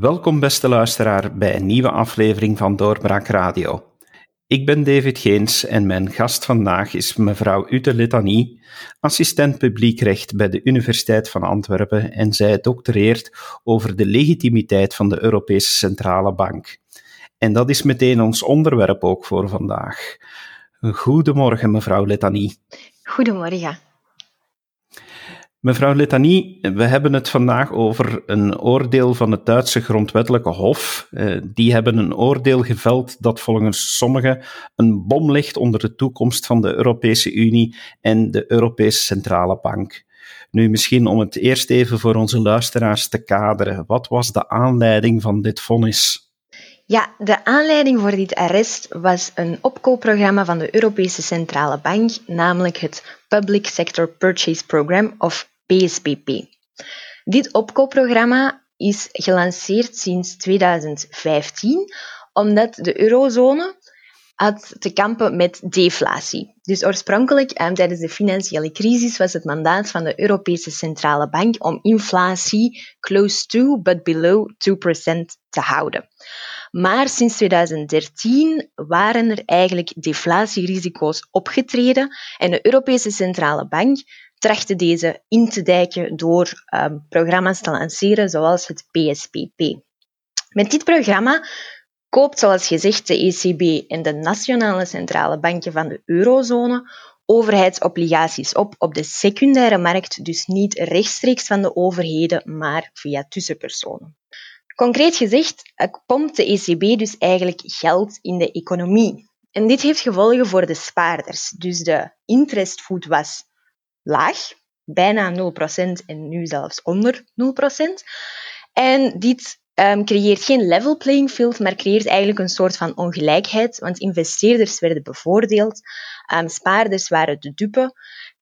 Welkom, beste luisteraar, bij een nieuwe aflevering van Doorbraak Radio. Ik ben David Geens en mijn gast vandaag is mevrouw Ute Letanie, assistent publiekrecht bij de Universiteit van Antwerpen en zij doctoreert over de legitimiteit van de Europese Centrale Bank. En dat is meteen ons onderwerp ook voor vandaag. Goedemorgen, mevrouw Letanie. Goedemorgen. Mevrouw Letanie, we hebben het vandaag over een oordeel van het Duitse grondwettelijke hof. Eh, die hebben een oordeel geveld dat volgens sommigen een bom ligt onder de toekomst van de Europese Unie en de Europese Centrale Bank. Nu, misschien om het eerst even voor onze luisteraars te kaderen. Wat was de aanleiding van dit vonnis? Ja, de aanleiding voor dit arrest was een opkoopprogramma van de Europese Centrale Bank, namelijk het Public Sector Purchase Program, of PSPP. Dit opkoopprogramma is gelanceerd sinds 2015 omdat de eurozone had te kampen met deflatie. Dus oorspronkelijk, eh, tijdens de financiële crisis, was het mandaat van de Europese Centrale Bank om inflatie close to but below 2% te houden. Maar sinds 2013 waren er eigenlijk deflatierisico's opgetreden en de Europese Centrale Bank trachten deze in te dijken door um, programma's te lanceren zoals het PSPP. Met dit programma koopt, zoals gezegd, de ECB en de nationale centrale banken van de eurozone overheidsobligaties op op de secundaire markt, dus niet rechtstreeks van de overheden, maar via tussenpersonen. Concreet gezegd pompt de ECB dus eigenlijk geld in de economie. En dit heeft gevolgen voor de spaarders. Dus de interestvoet was laag, bijna 0% en nu zelfs onder 0%. En dit um, creëert geen level playing field, maar creëert eigenlijk een soort van ongelijkheid, want investeerders werden bevoordeeld, um, spaarders waren de dupe.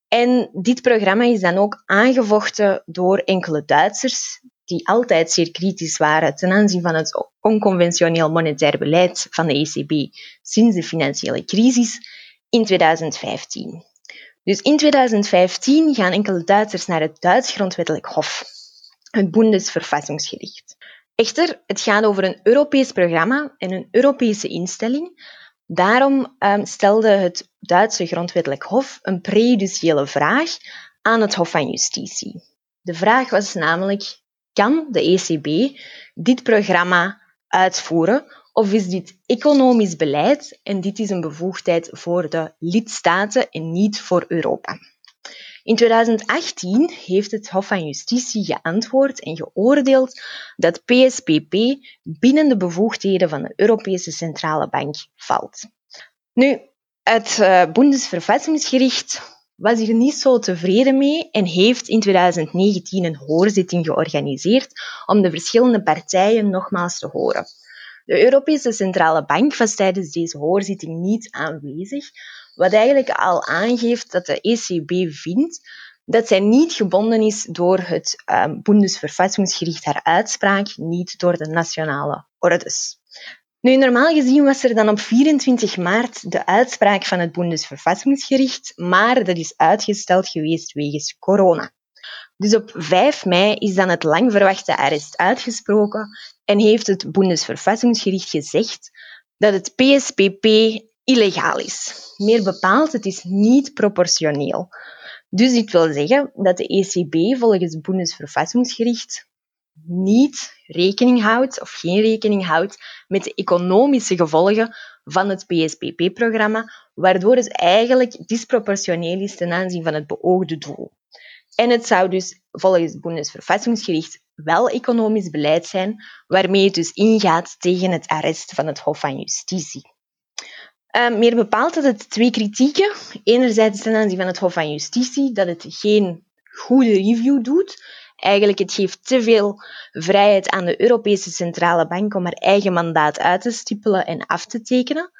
En dit programma is dan ook aangevochten door enkele Duitsers, die altijd zeer kritisch waren ten aanzien van het onconventioneel monetair beleid van de ECB sinds de financiële crisis in 2015. Dus in 2015 gaan enkele Duitsers naar het Duits grondwettelijk hof, het Bundesverfassungsgericht. Echter, het gaat over een Europees programma en een Europese instelling. Daarom um, stelde het Duitse grondwettelijk hof een prejudiciële vraag aan het Hof van Justitie. De vraag was namelijk, kan de ECB dit programma uitvoeren of is dit economisch beleid en dit is een bevoegdheid voor de lidstaten en niet voor Europa? In 2018 heeft het Hof van Justitie geantwoord en geoordeeld dat PSPP binnen de bevoegdheden van de Europese Centrale Bank valt. Nu, het uh, Bundesverfassungsgericht was hier niet zo tevreden mee en heeft in 2019 een hoorzitting georganiseerd om de verschillende partijen nogmaals te horen. De Europese Centrale Bank was tijdens deze hoorzitting niet aanwezig, wat eigenlijk al aangeeft dat de ECB vindt dat zij niet gebonden is door het um, Bundesverfassungsgericht haar uitspraak, niet door de nationale ordes. Nu, normaal gezien was er dan op 24 maart de uitspraak van het Bundesverfassungsgericht, maar dat is uitgesteld geweest wegens corona. Dus op 5 mei is dan het lang verwachte arrest uitgesproken en heeft het Bundesverfassungsgericht gezegd dat het PSPP illegaal is. Meer bepaald, het is niet proportioneel. Dus dit wil zeggen dat de ECB volgens het Bundesverfassungsgericht niet rekening houdt of geen rekening houdt met de economische gevolgen van het PSPP-programma, waardoor het eigenlijk disproportioneel is ten aanzien van het beoogde doel. En het zou dus volgens het Bundesverfassungsgericht wel economisch beleid zijn, waarmee het dus ingaat tegen het arrest van het Hof van Justitie. Uh, meer bepaald had het twee kritieken. Enerzijds ten aanzien van het Hof van Justitie, dat het geen goede review doet. Eigenlijk, het geeft te veel vrijheid aan de Europese Centrale Bank om haar eigen mandaat uit te stippelen en af te tekenen.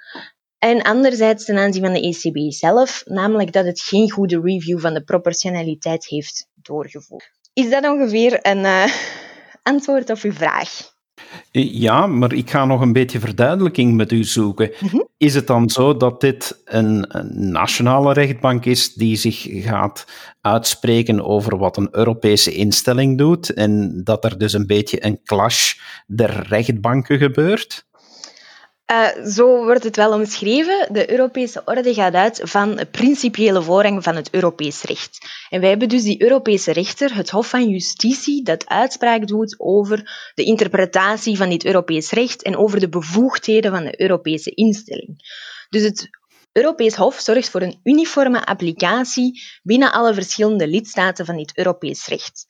En anderzijds ten aanzien van de ECB zelf, namelijk dat het geen goede review van de proportionaliteit heeft doorgevoerd. Is dat ongeveer een uh, antwoord op uw vraag? Ja, maar ik ga nog een beetje verduidelijking met u zoeken. Mhm. Is het dan zo dat dit een, een, nationale rechtbank is die zich gaat uitspreken over wat een Europese instelling doet en dat er dus een beetje een clash der rechtbanken gebeurt? Uh, zo wordt het wel omschreven. De Europese orde gaat uit van principiële voorrang van het Europees recht. En wij hebben dus die Europese rechter, het Hof van Justitie, dat uitspraak doet over de interpretatie van dit Europees recht en over de bevoegdheden van de Europese instelling. Dus het Europees Hof zorgt voor een uniforme applicatie binnen alle verschillende lidstaten van dit Europees recht.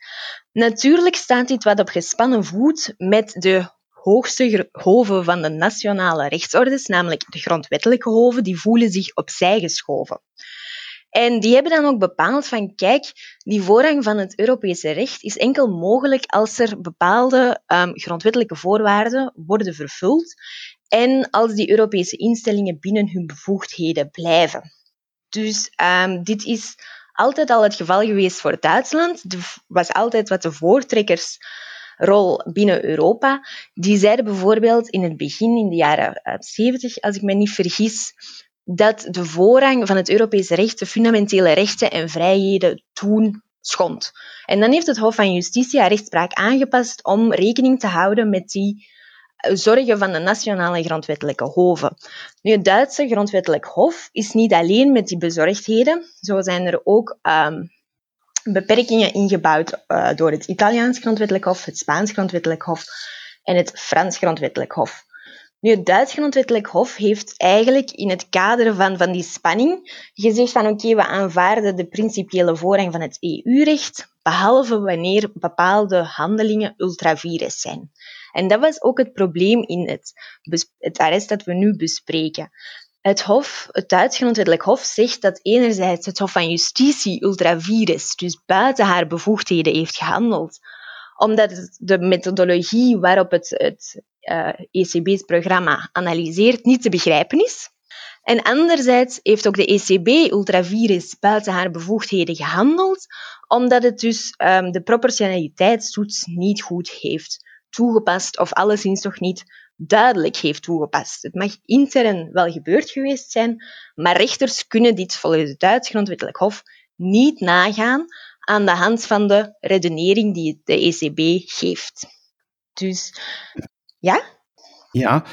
Natuurlijk staat dit wat op gespannen voet met de hoogste hoven van de nationale rechtsorders, namelijk de grondwettelijke hoven, die voelen zich opzij geschoven. En die hebben dan ook bepaald van, kijk, die voorrang van het Europese recht is enkel mogelijk als er bepaalde um, grondwettelijke voorwaarden worden vervuld en als die Europese instellingen binnen hun bevoegdheden blijven. Dus um, dit is altijd al het geval geweest voor Duitsland. Er was altijd wat de voortrekkers rol binnen Europa. Die zeiden bijvoorbeeld in het begin, in de jaren 70, eh, als ik me niet vergis, dat de voorrang van het Europese recht de fundamentele rechten en vrijheden toen schond. En dan heeft het Hof van Justitie haar rechtspraak aangepast om rekening te houden met die eh, zorgen van de nationale grondwettelijke hoven. Nu, het Duitse grondwettelijk hof is niet alleen met die bezorgdheden. Zo zijn er ook um, beperkingen ingebouwd uh, door het Italiaans grondwettelijk hof, het Spaans grondwettelijk hof en het Frans grondwettelijk hof. Nu, het Duits grondwettelijk hof heeft eigenlijk in het kader van, van die spanning gezegd van oké, we aanvaarden de principiële voorrang van het EU-recht, behalve wanneer bepaalde handelingen ultravirus zijn. En dat was ook het probleem in het, het arrest dat we nu bespreken. Het Hof, het Duits grondwettelijk Hof, zegt dat enerzijds het Hof van Justitie ultravirus, dus buiten haar bevoegdheden, heeft gehandeld, omdat de methodologie waarop het, het uh, eh, ECB's programma analyseert niet te begrijpen is. En anderzijds heeft ook de ECB ultravirus buiten haar bevoegdheden gehandeld, omdat het dus um, de proportionaliteitstoets niet goed heeft toegepast of alleszins toch niet duidelijk heeft toegepast. Het mag intern wel gebeurd geweest zijn, maar rechters kunnen dit volgens het Duits grondwettelijk hof niet nagaan aan de hand van de redenering die de ECB geeft. Dus ja? Ja,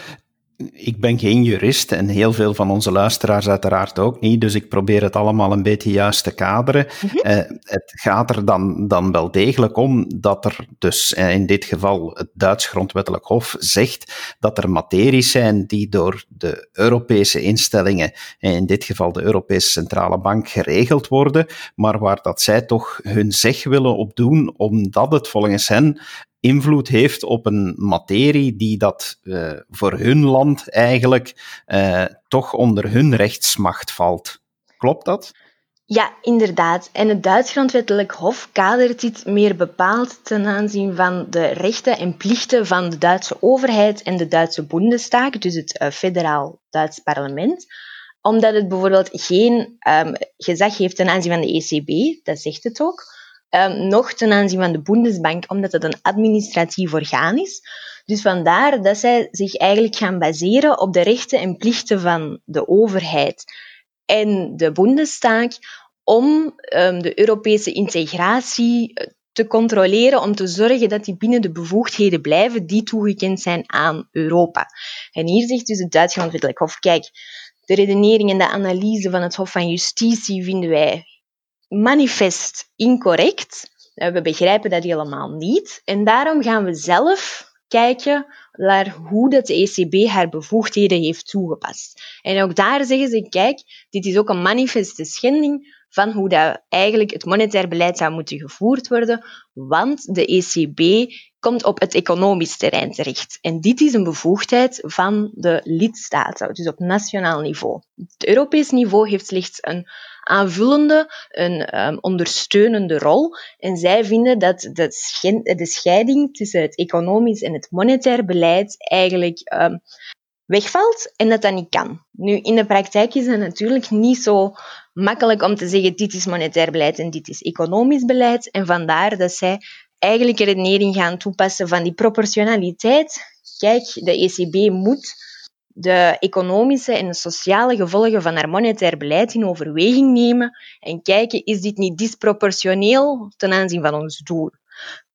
ik ben geen jurist en heel veel van onze luisteraars uiteraard ook niet, dus ik probeer het allemaal een beetje juist te kaderen. Mhm. eh, het gaat er dan, dan wel degelijk om dat er dus eh, in dit geval het Duits grondwettelijk hof zegt dat er materies zijn die door de Europese instellingen, eh, in dit geval de Europese Centrale Bank, geregeld worden, maar waar dat zij toch hun zeg willen op doen, omdat het volgens hen invloed heeft op een materie die dat uh, voor hun land eigenlijk uh, toch onder hun rechtsmacht valt. Klopt dat? Ja, inderdaad. En het Duits grondwettelijk hof kadert dit meer bepaald ten aanzien van de rechten en plichten van de Duitse overheid en de Duitse Bundestag, dus het uh, federaal Duits parlement omdat het bijvoorbeeld geen um, gezag heeft ten aanzien van de ECB, dat zegt het ook, um, nog ten aanzien van de Bundesbank, omdat het een administratief orgaan is. Dus vandaar dat zij zich eigenlijk gaan baseren op de rechten en plichten van de overheid en de Bundestag om um, de Europese integratie eh, te controleren, om te zorgen dat die binnen de bevoegdheden blijven die toegekend zijn aan Europa. En hier zegt dus het Duits Grondwettelijk Hof, kijk, de redenering en de analyse van het Hof van Justitie vinden wij manifest incorrect. Eh, we begrijpen dat helemaal niet. En daarom gaan we zelf kijken naar hoe dat de ECB haar bevoegdheden heeft toegepast. En ook daar zeggen ze, kijk, dit is ook een manifeste schending van hoe dat eigenlijk het monetair beleid zou moeten gevoerd worden, want de ECB komt op het economisch terrein terecht. En dit is een bevoegdheid van de lidstaten, dus op nationaal niveau. Het Europees niveau heeft slechts een aanvullende, een um, ondersteunende rol. En zij vinden dat de, scheiding tussen het economisch en het monetair beleid eigenlijk um, wegvalt en dat dat niet kan. Nu, in de praktijk is het natuurlijk niet zo makkelijk om te zeggen dit is monetair beleid en dit is economisch beleid. En vandaar dat zij eigenlijk redenering gaan toepassen van die proportionaliteit. Kijk, de ECB moet de economische en sociale gevolgen van haar monetair beleid in overweging nemen en kijken, is dit niet disproportioneel ten aanzien van ons doel?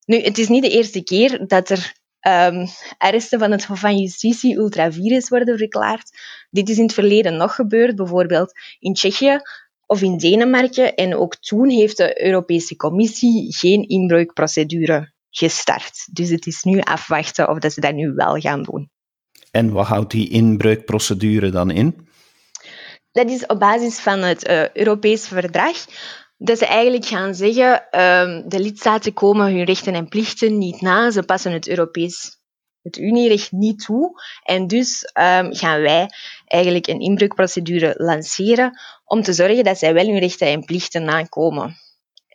Nu, het is niet de eerste keer dat er um, arresten van het Hof van Justitie ultravirus worden verklaard. Dit is in het verleden nog gebeurd, bijvoorbeeld in Tsjechië of in Denemarken. En ook toen heeft de Europese Commissie geen inbreukprocedure gestart. Dus het is nu afwachten of dat ze dat nu wel gaan doen. En wat houdt die inbreukprocedure dan in? Dat is op basis van het uh, Europees verdrag. Dat ze eigenlijk gaan zeggen, uh, de lidstaten komen hun rechten en plichten niet na, ze passen het Europees het Unierecht niet toe. En dus um, gaan wij eigenlijk een inbreukprocedure lanceren om te zorgen dat zij wel hun rechten en plichten nakomen.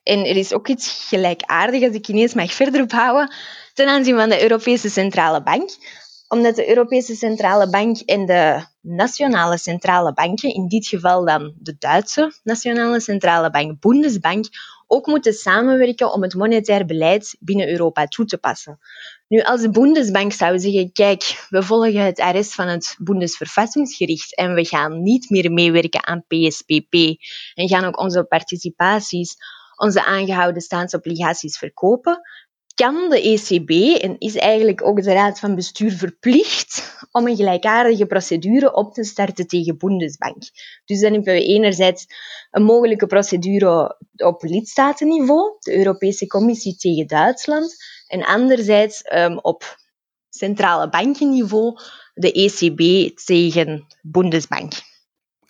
En er is ook iets gelijkaardigs, als ik ineens mag verder ophouden, ten aanzien van de Europese Centrale Bank omdat de Europese Centrale Bank en de nationale centrale banken, in dit geval dan de Duitse nationale centrale bank, Bundesbank, ook moeten samenwerken om het monetair beleid binnen Europa toe te passen. Nu, als de Bundesbank zou zeggen, kijk, we volgen het arrest van het Bundesverfassingsgericht en we gaan niet meer meewerken aan PSPP en gaan ook onze participaties, onze aangehouden staatsobligaties verkopen, kan de ECB en is eigenlijk ook de Raad van Bestuur verplicht om een gelijkaardige procedure op te starten tegen Bundesbank. Dus dan hebben we enerzijds een mogelijke procedure op lidstatenniveau, de Europese Commissie tegen Duitsland, en anderzijds um, op centrale bankenniveau de ECB tegen Bundesbank.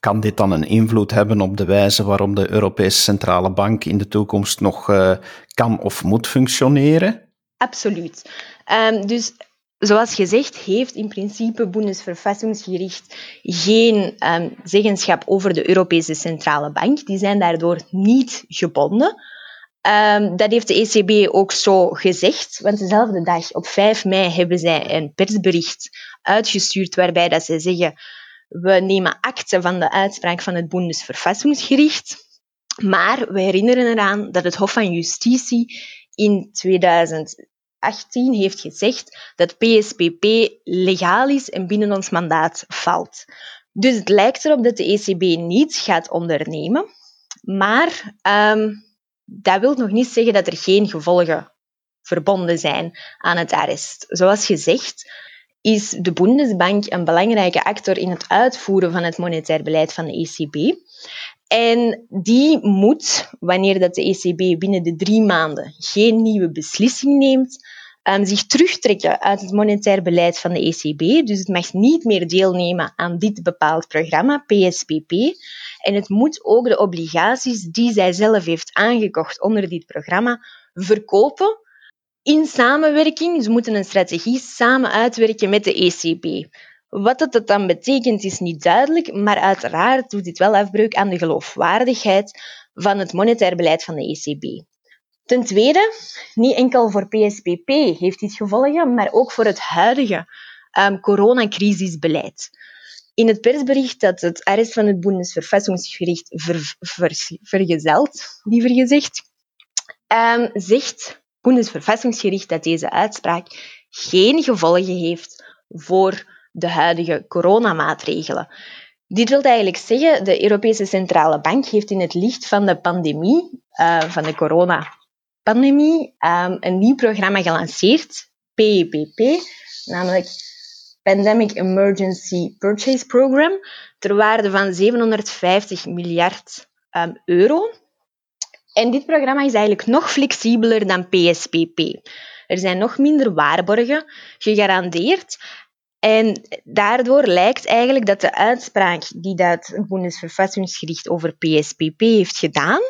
Kan dit dan een invloed hebben op de wijze waarop de Europese Centrale Bank in de toekomst nog uh, kan of moet functioneren? Absoluut. Um, dus zoals gezegd heeft in principe Bundesverfassungsgericht geen um, zeggenschap over de Europese Centrale Bank. Die zijn daardoor niet gebonden. Um, dat heeft de ECB ook zo gezegd, want dezelfde dag, op 5 mei, hebben zij een persbericht uitgestuurd waarbij dat ze zeggen we nemen akte van de uitspraak van het Bundesverfassungsgericht, maar we herinneren eraan dat het Hof van Justitie in 2018 heeft gezegd dat PSPP legaal is en binnen ons mandaat valt. Dus het lijkt erop dat de ECB niets gaat ondernemen, maar um, dat wil nog niet zeggen dat er geen gevolgen verbonden zijn aan het arrest. Zoals gezegd, is de Bundesbank een belangrijke actor in het uitvoeren van het monetair beleid van de ECB. En die moet, wanneer dat de ECB binnen de drie maanden geen nieuwe beslissing neemt, um, zich terugtrekken uit het monetair beleid van de ECB. Dus het mag niet meer deelnemen aan dit bepaald programma, PSPP. En het moet ook de obligaties die zij zelf heeft aangekocht onder dit programma verkopen in samenwerking. Ze moeten een strategie samen uitwerken met de ECB. Wat dat dan betekent is niet duidelijk, maar uiteraard doet dit wel afbreuk aan de geloofwaardigheid van het monetair beleid van de ECB. Ten tweede, niet enkel voor PSPP heeft dit gevolgen, maar ook voor het huidige um, coronacrisisbeleid. In het persbericht dat het arrest van het Bundesverfassungsgericht ver, ver, vergezeld, liever gezegd, um, zegt Bundesverfassungsgericht dat deze uitspraak geen gevolgen heeft voor de huidige coronamaatregelen. Dit wil eigenlijk zeggen, de Europese Centrale Bank heeft in het licht van de pandemie, uh, van de coronapandemie, um, een nieuw programma gelanceerd, PEPP, namelijk Pandemic Emergency Purchase Program, ter waarde van 750 miljard um, euro. En dit programma is eigenlijk nog flexibeler dan PSPP. Er zijn nog minder waarborgen gegarandeerd. En daardoor lijkt eigenlijk dat de uitspraak die dat Bundesverfassungsgericht over PSPP heeft gedaan,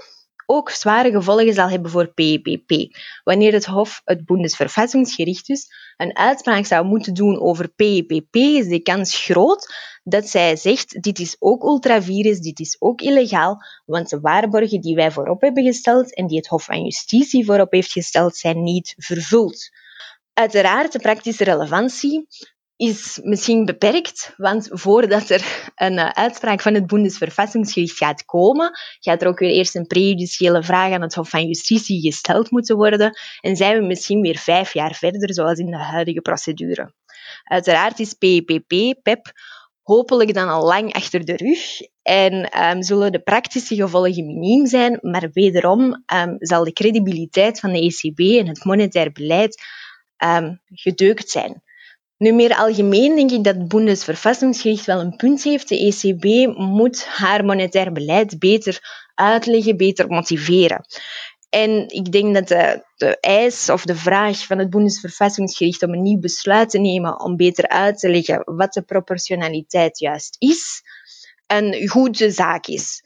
ook zware gevolgen zal hebben voor PEPP. Wanneer het Hof, het Bundesverfassungsgericht dus, een uitspraak zou moeten doen over PEPP, is de kans groot dat zij zegt, dit is ook ultravirus, dit is ook illegaal, want de waarborgen die wij voorop hebben gesteld en die het Hof van Justitie voorop heeft gesteld, zijn niet vervuld. Uiteraard, de praktische relevantie is misschien beperkt, want voordat er een uh, uitspraak van het Bundesverfassingsgericht gaat komen, gaat er ook weer eerst een prejudiciële vraag aan het Hof van Justitie gesteld moeten worden en zijn we misschien weer vijf jaar verder, zoals in de huidige procedure. Uiteraard is PPP, PEP, hopelijk dan al lang achter de rug en um, zullen de praktische gevolgen miniem zijn, maar wederom um, zal de credibiliteit van de ECB en het monetair beleid um, gedeukt zijn. Nu, meer algemeen denk ik dat het Bundesverfassingsgericht wel een punt heeft. De ECB moet haar monetair beleid beter uitleggen, beter motiveren. En ik denk dat de, de eis of de vraag van het Bundesverfassingsgericht om een nieuw besluit te nemen om beter uit te leggen wat de proportionaliteit juist is, een goede zaak is.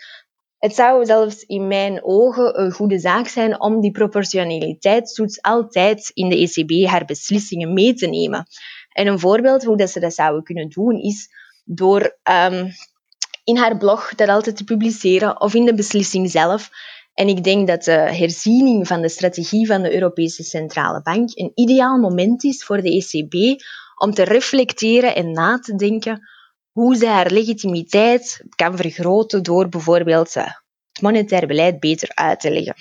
Het zou zelfs in mijn ogen een goede zaak zijn om die proportionaliteitstoets altijd in de ECB haar beslissingen mee te nemen. En een voorbeeld hoe dat ze dat zouden kunnen doen is door um, in haar blog dat altijd te publiceren of in de beslissing zelf. En ik denk dat de herziening van de strategie van de Europese Centrale Bank een ideaal moment is voor de ECB om te reflecteren en na te denken hoe ze haar legitimiteit kan vergroten door bijvoorbeeld het monetair beleid beter uit te leggen.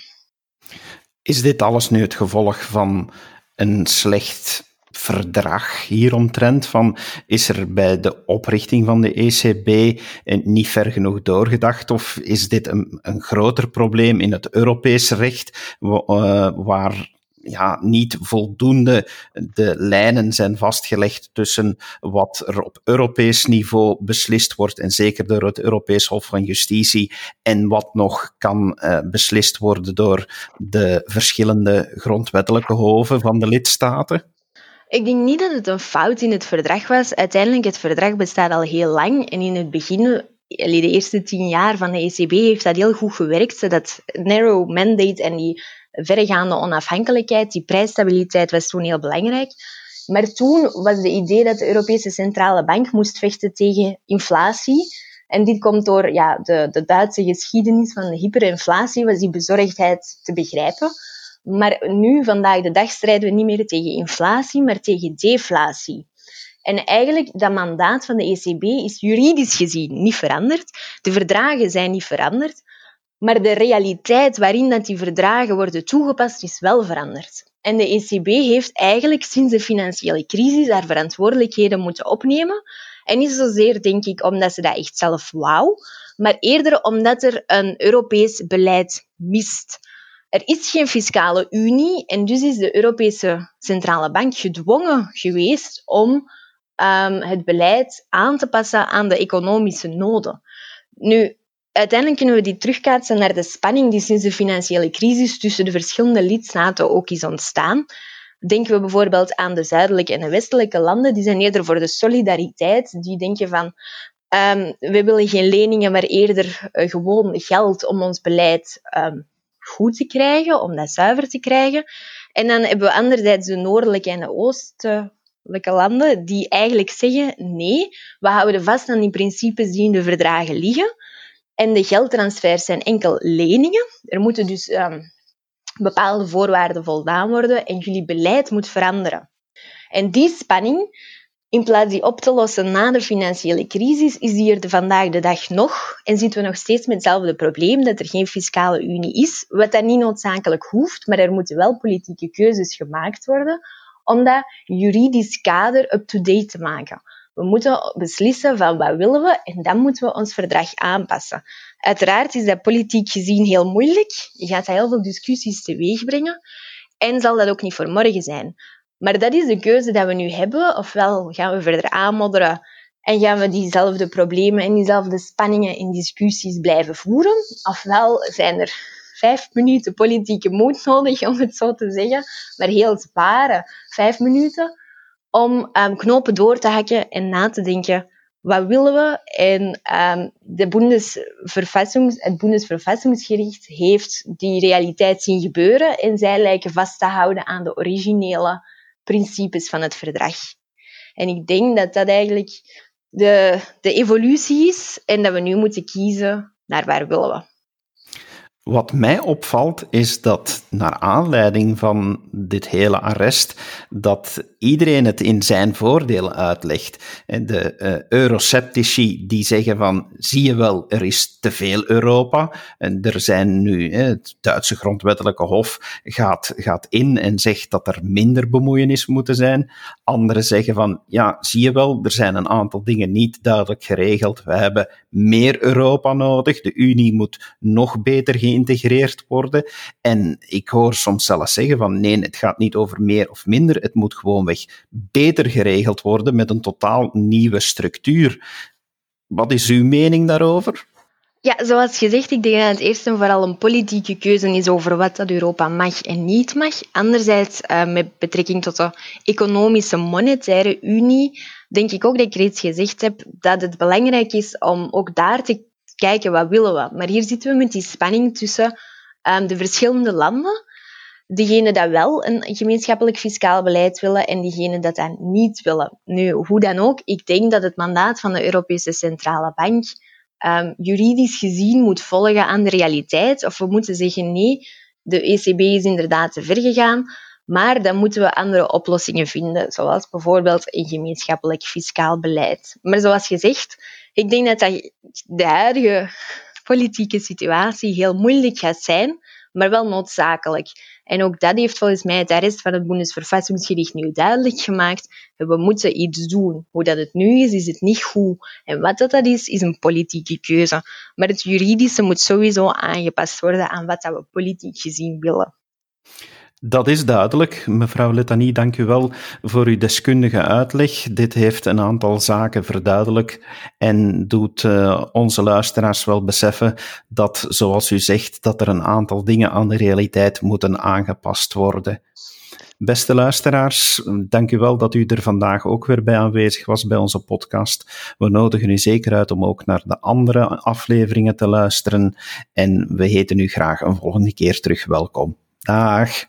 Is dit alles nu het gevolg van een slecht verdrag hieromtrent? Van, is er bij de oprichting van de ECB niet ver genoeg doorgedacht? Of is dit een, een groter probleem in het Europese recht, eh, waar ja, niet voldoende de lijnen zijn vastgelegd tussen wat er op Europees niveau beslist wordt, en zeker door het Europees Hof van Justitie, en wat nog kan uh, beslist worden door de verschillende grondwettelijke hoven van de lidstaten? Ik denk niet dat het een fout in het verdrag was. Uiteindelijk, het verdrag bestaat al heel lang. En in het begin, de eerste tien jaar van de ECB, heeft dat heel goed gewerkt. Dat narrow mandate en die verregaande onafhankelijkheid, die prijsstabiliteit was toen heel belangrijk. Maar toen was de idee dat de Europese Centrale Bank moest vechten tegen inflatie. En dit komt door ja, de, de Duitse geschiedenis van de hyperinflatie, was die bezorgdheid te begrijpen. Maar nu, vandaag de dag, strijden we niet meer tegen inflatie, maar tegen deflatie. En eigenlijk, dat mandaat van de ECB is juridisch gezien niet veranderd. De verdragen zijn niet veranderd. Maar de realiteit waarin dat die verdragen worden toegepast, is wel veranderd. En de ECB heeft eigenlijk sinds de financiële crisis haar verantwoordelijkheden moeten opnemen. En niet zozeer, denk ik, omdat ze dat echt zelf wou, maar eerder omdat er een Europees beleid mist. Er is geen fiscale unie en dus is de Europese Centrale Bank gedwongen geweest om um, het beleid aan te passen aan de economische noden. Nu, uiteindelijk kunnen we die terugkaatsen naar de spanning die sinds de financiële crisis tussen de verschillende lidstaten ook is ontstaan. Denken we bijvoorbeeld aan de zuidelijke en de westelijke landen, die zijn eerder voor de solidariteit. Die denken van, um, we willen geen leningen, maar eerder uh, gewoon geld om ons beleid um, goed te krijgen, om dat zuiver te krijgen. En dan hebben we anderzijds de noordelijke en de oostelijke landen die eigenlijk zeggen nee, we houden vast aan die principes die in de verdragen liggen. En de geldtransfers zijn enkel leningen. Er moeten dus um, bepaalde voorwaarden voldaan worden en jullie beleid moet veranderen. En die spanning in plaats die op te lossen na de financiële crisis, is die er vandaag de dag nog en zitten we nog steeds met hetzelfde probleem dat er geen fiscale unie is, wat dat niet noodzakelijk hoeft, maar er moeten wel politieke keuzes gemaakt worden om dat juridisch kader up-to-date te maken. We moeten beslissen van wat willen we en dan moeten we ons verdrag aanpassen. Uiteraard is dat politiek gezien heel moeilijk. Je gaat heel veel discussies teweeg brengen en zal dat ook niet voor morgen zijn. Maar dat is de keuze die we nu hebben. Ofwel gaan we verder aanmodderen en gaan we diezelfde problemen en diezelfde spanningen in discussies blijven voeren. Ofwel zijn er vijf minuten politieke moed nodig, om het zo te zeggen, maar heel zware vijf minuten, om um, knopen door te hakken en na te denken, wat willen we? En um, de Bundesverfassungs, het Bundesverfassingsgericht heeft die realiteit zien gebeuren en zij lijken vast te houden aan de originele principes van het verdrag. En ik denk dat dat eigenlijk de, de evolutie is en dat we nu moeten kiezen naar waar willen we. Wat mij opvalt is dat naar aanleiding van dit hele arrest, dat iedereen het in zijn voordeel uitlegt. De uh, die zeggen van, zie je wel, er is te veel Europa. En er zijn nu, het Duitse grondwettelijke hof gaat, gaat in en zegt dat er minder bemoeienis moeten zijn. Anderen zeggen van, ja, zie je wel, er zijn een aantal dingen niet duidelijk geregeld. We hebben meer Europa nodig. De Unie moet nog beter geïntegreerd worden. En ik hoor soms zelfs zeggen van, nee, het gaat niet over meer of minder. Het moet gewoonweg beter geregeld worden met een totaal nieuwe structuur. Wat is uw mening daarover? Ja, zoals gezegd, ik denk dat het eerst en vooral een politieke keuze is over wat dat Europa mag en niet mag. Anderzijds, uh, met betrekking tot de economische monetaire unie, denk ik ook dat ik reeds gezegd heb dat het belangrijk is om ook daar te kijken wat willen we. Maar hier zitten we met die spanning tussen um, de verschillende landen diegenen dat wel een gemeenschappelijk fiscaal beleid willen en diegenen dat dat niet willen. Nu, hoe dan ook, ik denk dat het mandaat van de Europese Centrale Bank um, juridisch gezien moet volgen aan de realiteit. Of we moeten zeggen, nee, de ECB is inderdaad te ver gegaan, maar dan moeten we andere oplossingen vinden, zoals bijvoorbeeld een gemeenschappelijk fiscaal beleid. Maar zoals gezegd, ik denk dat, dat de huidige politieke situatie heel moeilijk gaat zijn, maar wel noodzakelijk. En ook dat heeft volgens mij het arrest van het Bundesverfassingsgericht nu duidelijk gemaakt. We moeten iets doen. Hoe dat het nu is, is het niet goed. En wat dat, dat is, is een politieke keuze. Maar het juridische moet sowieso aangepast worden aan wat dat we politiek gezien willen. Dat is duidelijk. Mevrouw Letanie, dank u wel voor uw deskundige uitleg. Dit heeft een aantal zaken verduidelijk en doet uh, onze luisteraars wel beseffen dat, zoals u zegt, dat er een aantal dingen aan de realiteit moeten aangepast worden. Beste luisteraars, dank u wel dat u er vandaag ook weer bij aanwezig was bij onze podcast. We nodigen u zeker uit om ook naar de andere afleveringen te luisteren en we heten u graag een volgende keer terug welkom. Dag!